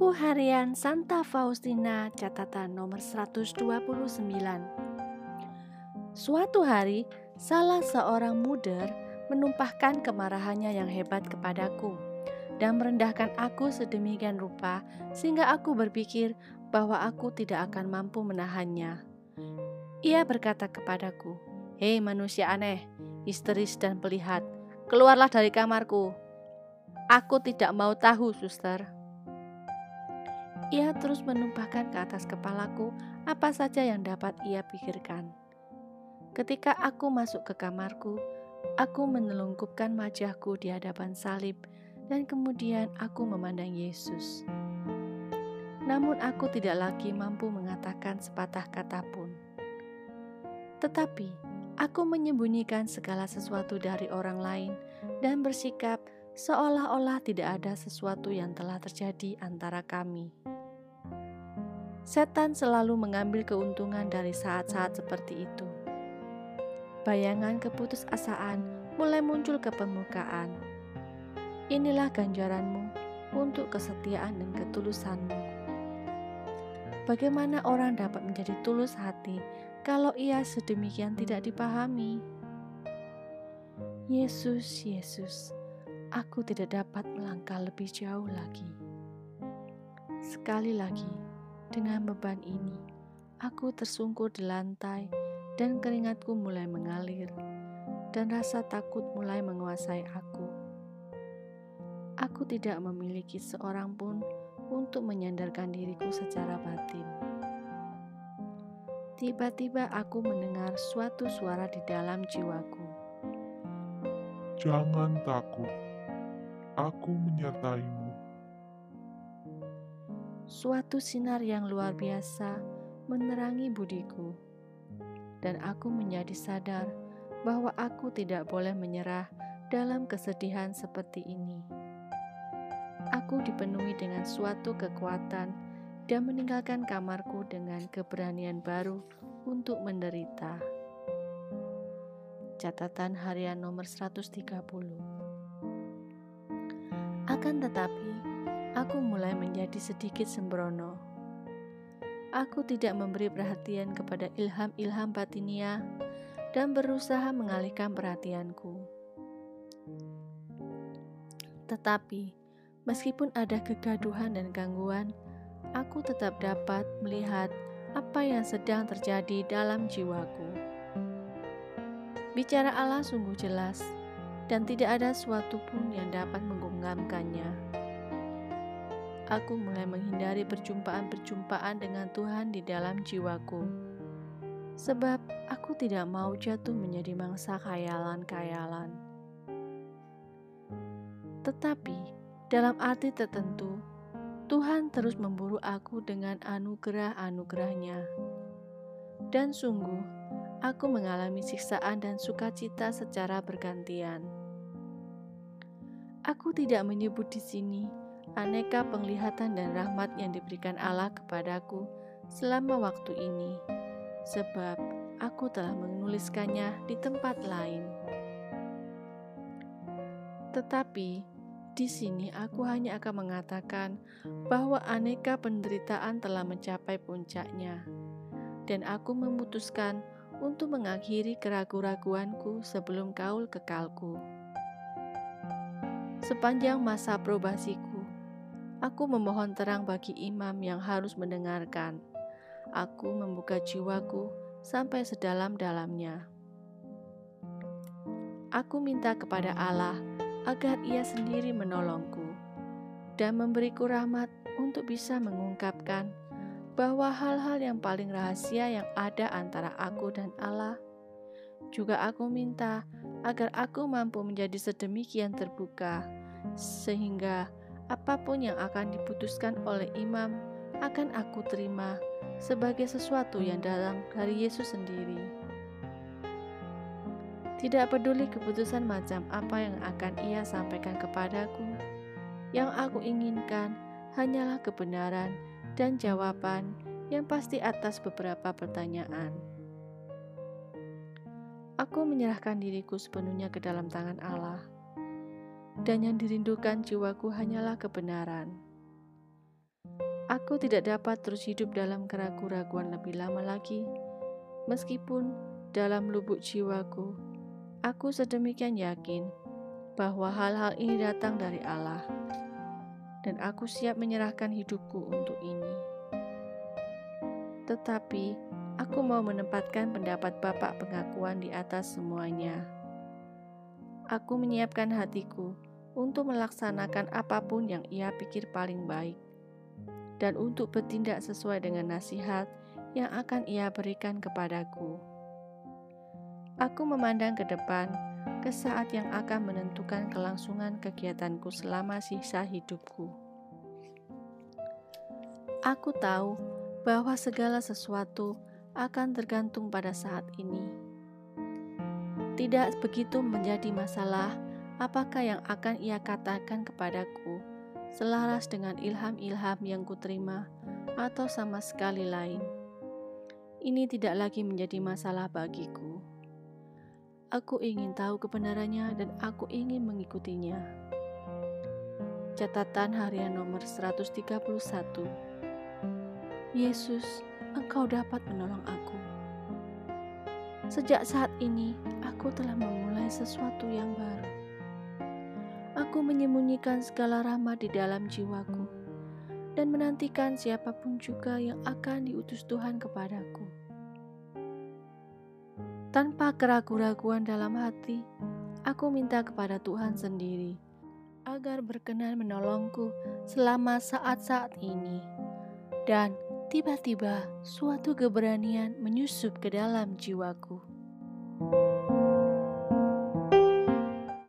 Buku Harian Santa Faustina catatan nomor 129 Suatu hari, salah seorang muder menumpahkan kemarahannya yang hebat kepadaku dan merendahkan aku sedemikian rupa sehingga aku berpikir bahwa aku tidak akan mampu menahannya. Ia berkata kepadaku, Hei manusia aneh, histeris dan pelihat, keluarlah dari kamarku. Aku tidak mau tahu, suster. Ia terus menumpahkan ke atas kepalaku apa saja yang dapat ia pikirkan. Ketika aku masuk ke kamarku, aku menelungkupkan wajahku di hadapan salib dan kemudian aku memandang Yesus. Namun aku tidak lagi mampu mengatakan sepatah kata pun. Tetapi aku menyembunyikan segala sesuatu dari orang lain dan bersikap seolah-olah tidak ada sesuatu yang telah terjadi antara kami. Setan selalu mengambil keuntungan dari saat-saat seperti itu. Bayangan keputusasaan mulai muncul ke permukaan. Inilah ganjaranmu untuk kesetiaan dan ketulusanmu. Bagaimana orang dapat menjadi tulus hati kalau ia sedemikian tidak dipahami? Yesus, Yesus, aku tidak dapat melangkah lebih jauh lagi. Sekali lagi, dengan beban ini, aku tersungkur di lantai dan keringatku mulai mengalir dan rasa takut mulai menguasai aku. Aku tidak memiliki seorang pun untuk menyandarkan diriku secara batin. Tiba-tiba aku mendengar suatu suara di dalam jiwaku. Jangan takut, aku menyertaimu. Suatu sinar yang luar biasa menerangi budiku, dan aku menjadi sadar bahwa aku tidak boleh menyerah dalam kesedihan seperti ini. Aku dipenuhi dengan suatu kekuatan dan meninggalkan kamarku dengan keberanian baru untuk menderita. Catatan harian nomor 130 Akan tetapi, aku mulai menjadi sedikit sembrono. Aku tidak memberi perhatian kepada ilham-ilham batinia dan berusaha mengalihkan perhatianku. Tetapi, meskipun ada kegaduhan dan gangguan, aku tetap dapat melihat apa yang sedang terjadi dalam jiwaku. Bicara Allah sungguh jelas, dan tidak ada suatu pun yang dapat menggenggamkannya aku mulai menghindari perjumpaan-perjumpaan dengan Tuhan di dalam jiwaku. Sebab aku tidak mau jatuh menjadi mangsa khayalan-khayalan. Tetapi dalam arti tertentu, Tuhan terus memburu aku dengan anugerah-anugerahnya. Dan sungguh, aku mengalami siksaan dan sukacita secara bergantian. Aku tidak menyebut di sini aneka penglihatan dan rahmat yang diberikan Allah kepadaku selama waktu ini, sebab aku telah menuliskannya di tempat lain. Tetapi di sini aku hanya akan mengatakan bahwa aneka penderitaan telah mencapai puncaknya, dan aku memutuskan untuk mengakhiri keraguan-raguanku sebelum kaul kekalku. Sepanjang masa probasiku, Aku memohon terang bagi imam yang harus mendengarkan. Aku membuka jiwaku sampai sedalam-dalamnya. Aku minta kepada Allah agar Ia sendiri menolongku dan memberiku rahmat untuk bisa mengungkapkan bahwa hal-hal yang paling rahasia yang ada antara aku dan Allah. Juga aku minta agar aku mampu menjadi sedemikian terbuka sehingga apa pun yang akan diputuskan oleh imam akan aku terima sebagai sesuatu yang dalam dari Yesus sendiri. Tidak peduli keputusan macam apa yang akan ia sampaikan kepadaku, yang aku inginkan hanyalah kebenaran dan jawaban yang pasti atas beberapa pertanyaan. Aku menyerahkan diriku sepenuhnya ke dalam tangan Allah dan yang dirindukan jiwaku hanyalah kebenaran. Aku tidak dapat terus hidup dalam keraguan-raguan lebih lama lagi, meskipun dalam lubuk jiwaku aku sedemikian yakin bahwa hal-hal ini datang dari Allah, dan aku siap menyerahkan hidupku untuk ini. Tetapi aku mau menempatkan pendapat Bapak pengakuan di atas semuanya. Aku menyiapkan hatiku untuk melaksanakan apa pun yang ia pikir paling baik dan untuk bertindak sesuai dengan nasihat yang akan Ia berikan kepadaku. Aku memandang ke depan, ke saat yang akan menentukan kelangsungan kegiatanku selama sisa hidupku. Aku tahu bahwa segala sesuatu akan tergantung pada saat ini. Tidak begitu menjadi masalah apakah yang akan ia katakan kepadaku selaras dengan ilham-ilham yang kuterima atau sama sekali lain. Ini tidak lagi menjadi masalah bagiku. Aku ingin tahu kebenarannya dan aku ingin mengikutinya. Catatan harian nomor 131 Yesus, Engkau dapat menolong aku. Sejak saat ini, aku telah memulai sesuatu yang baru. Aku menyembunyikan segala rahmat di dalam jiwaku dan menantikan siapa pun juga yang akan diutus Tuhan kepadaku. Tanpa keraguan-raguan dalam hati, aku minta kepada Tuhan sendiri agar berkenan menolongku selama saat-saat ini. Dan tiba-tiba suatu keberanian menyusup ke dalam jiwaku.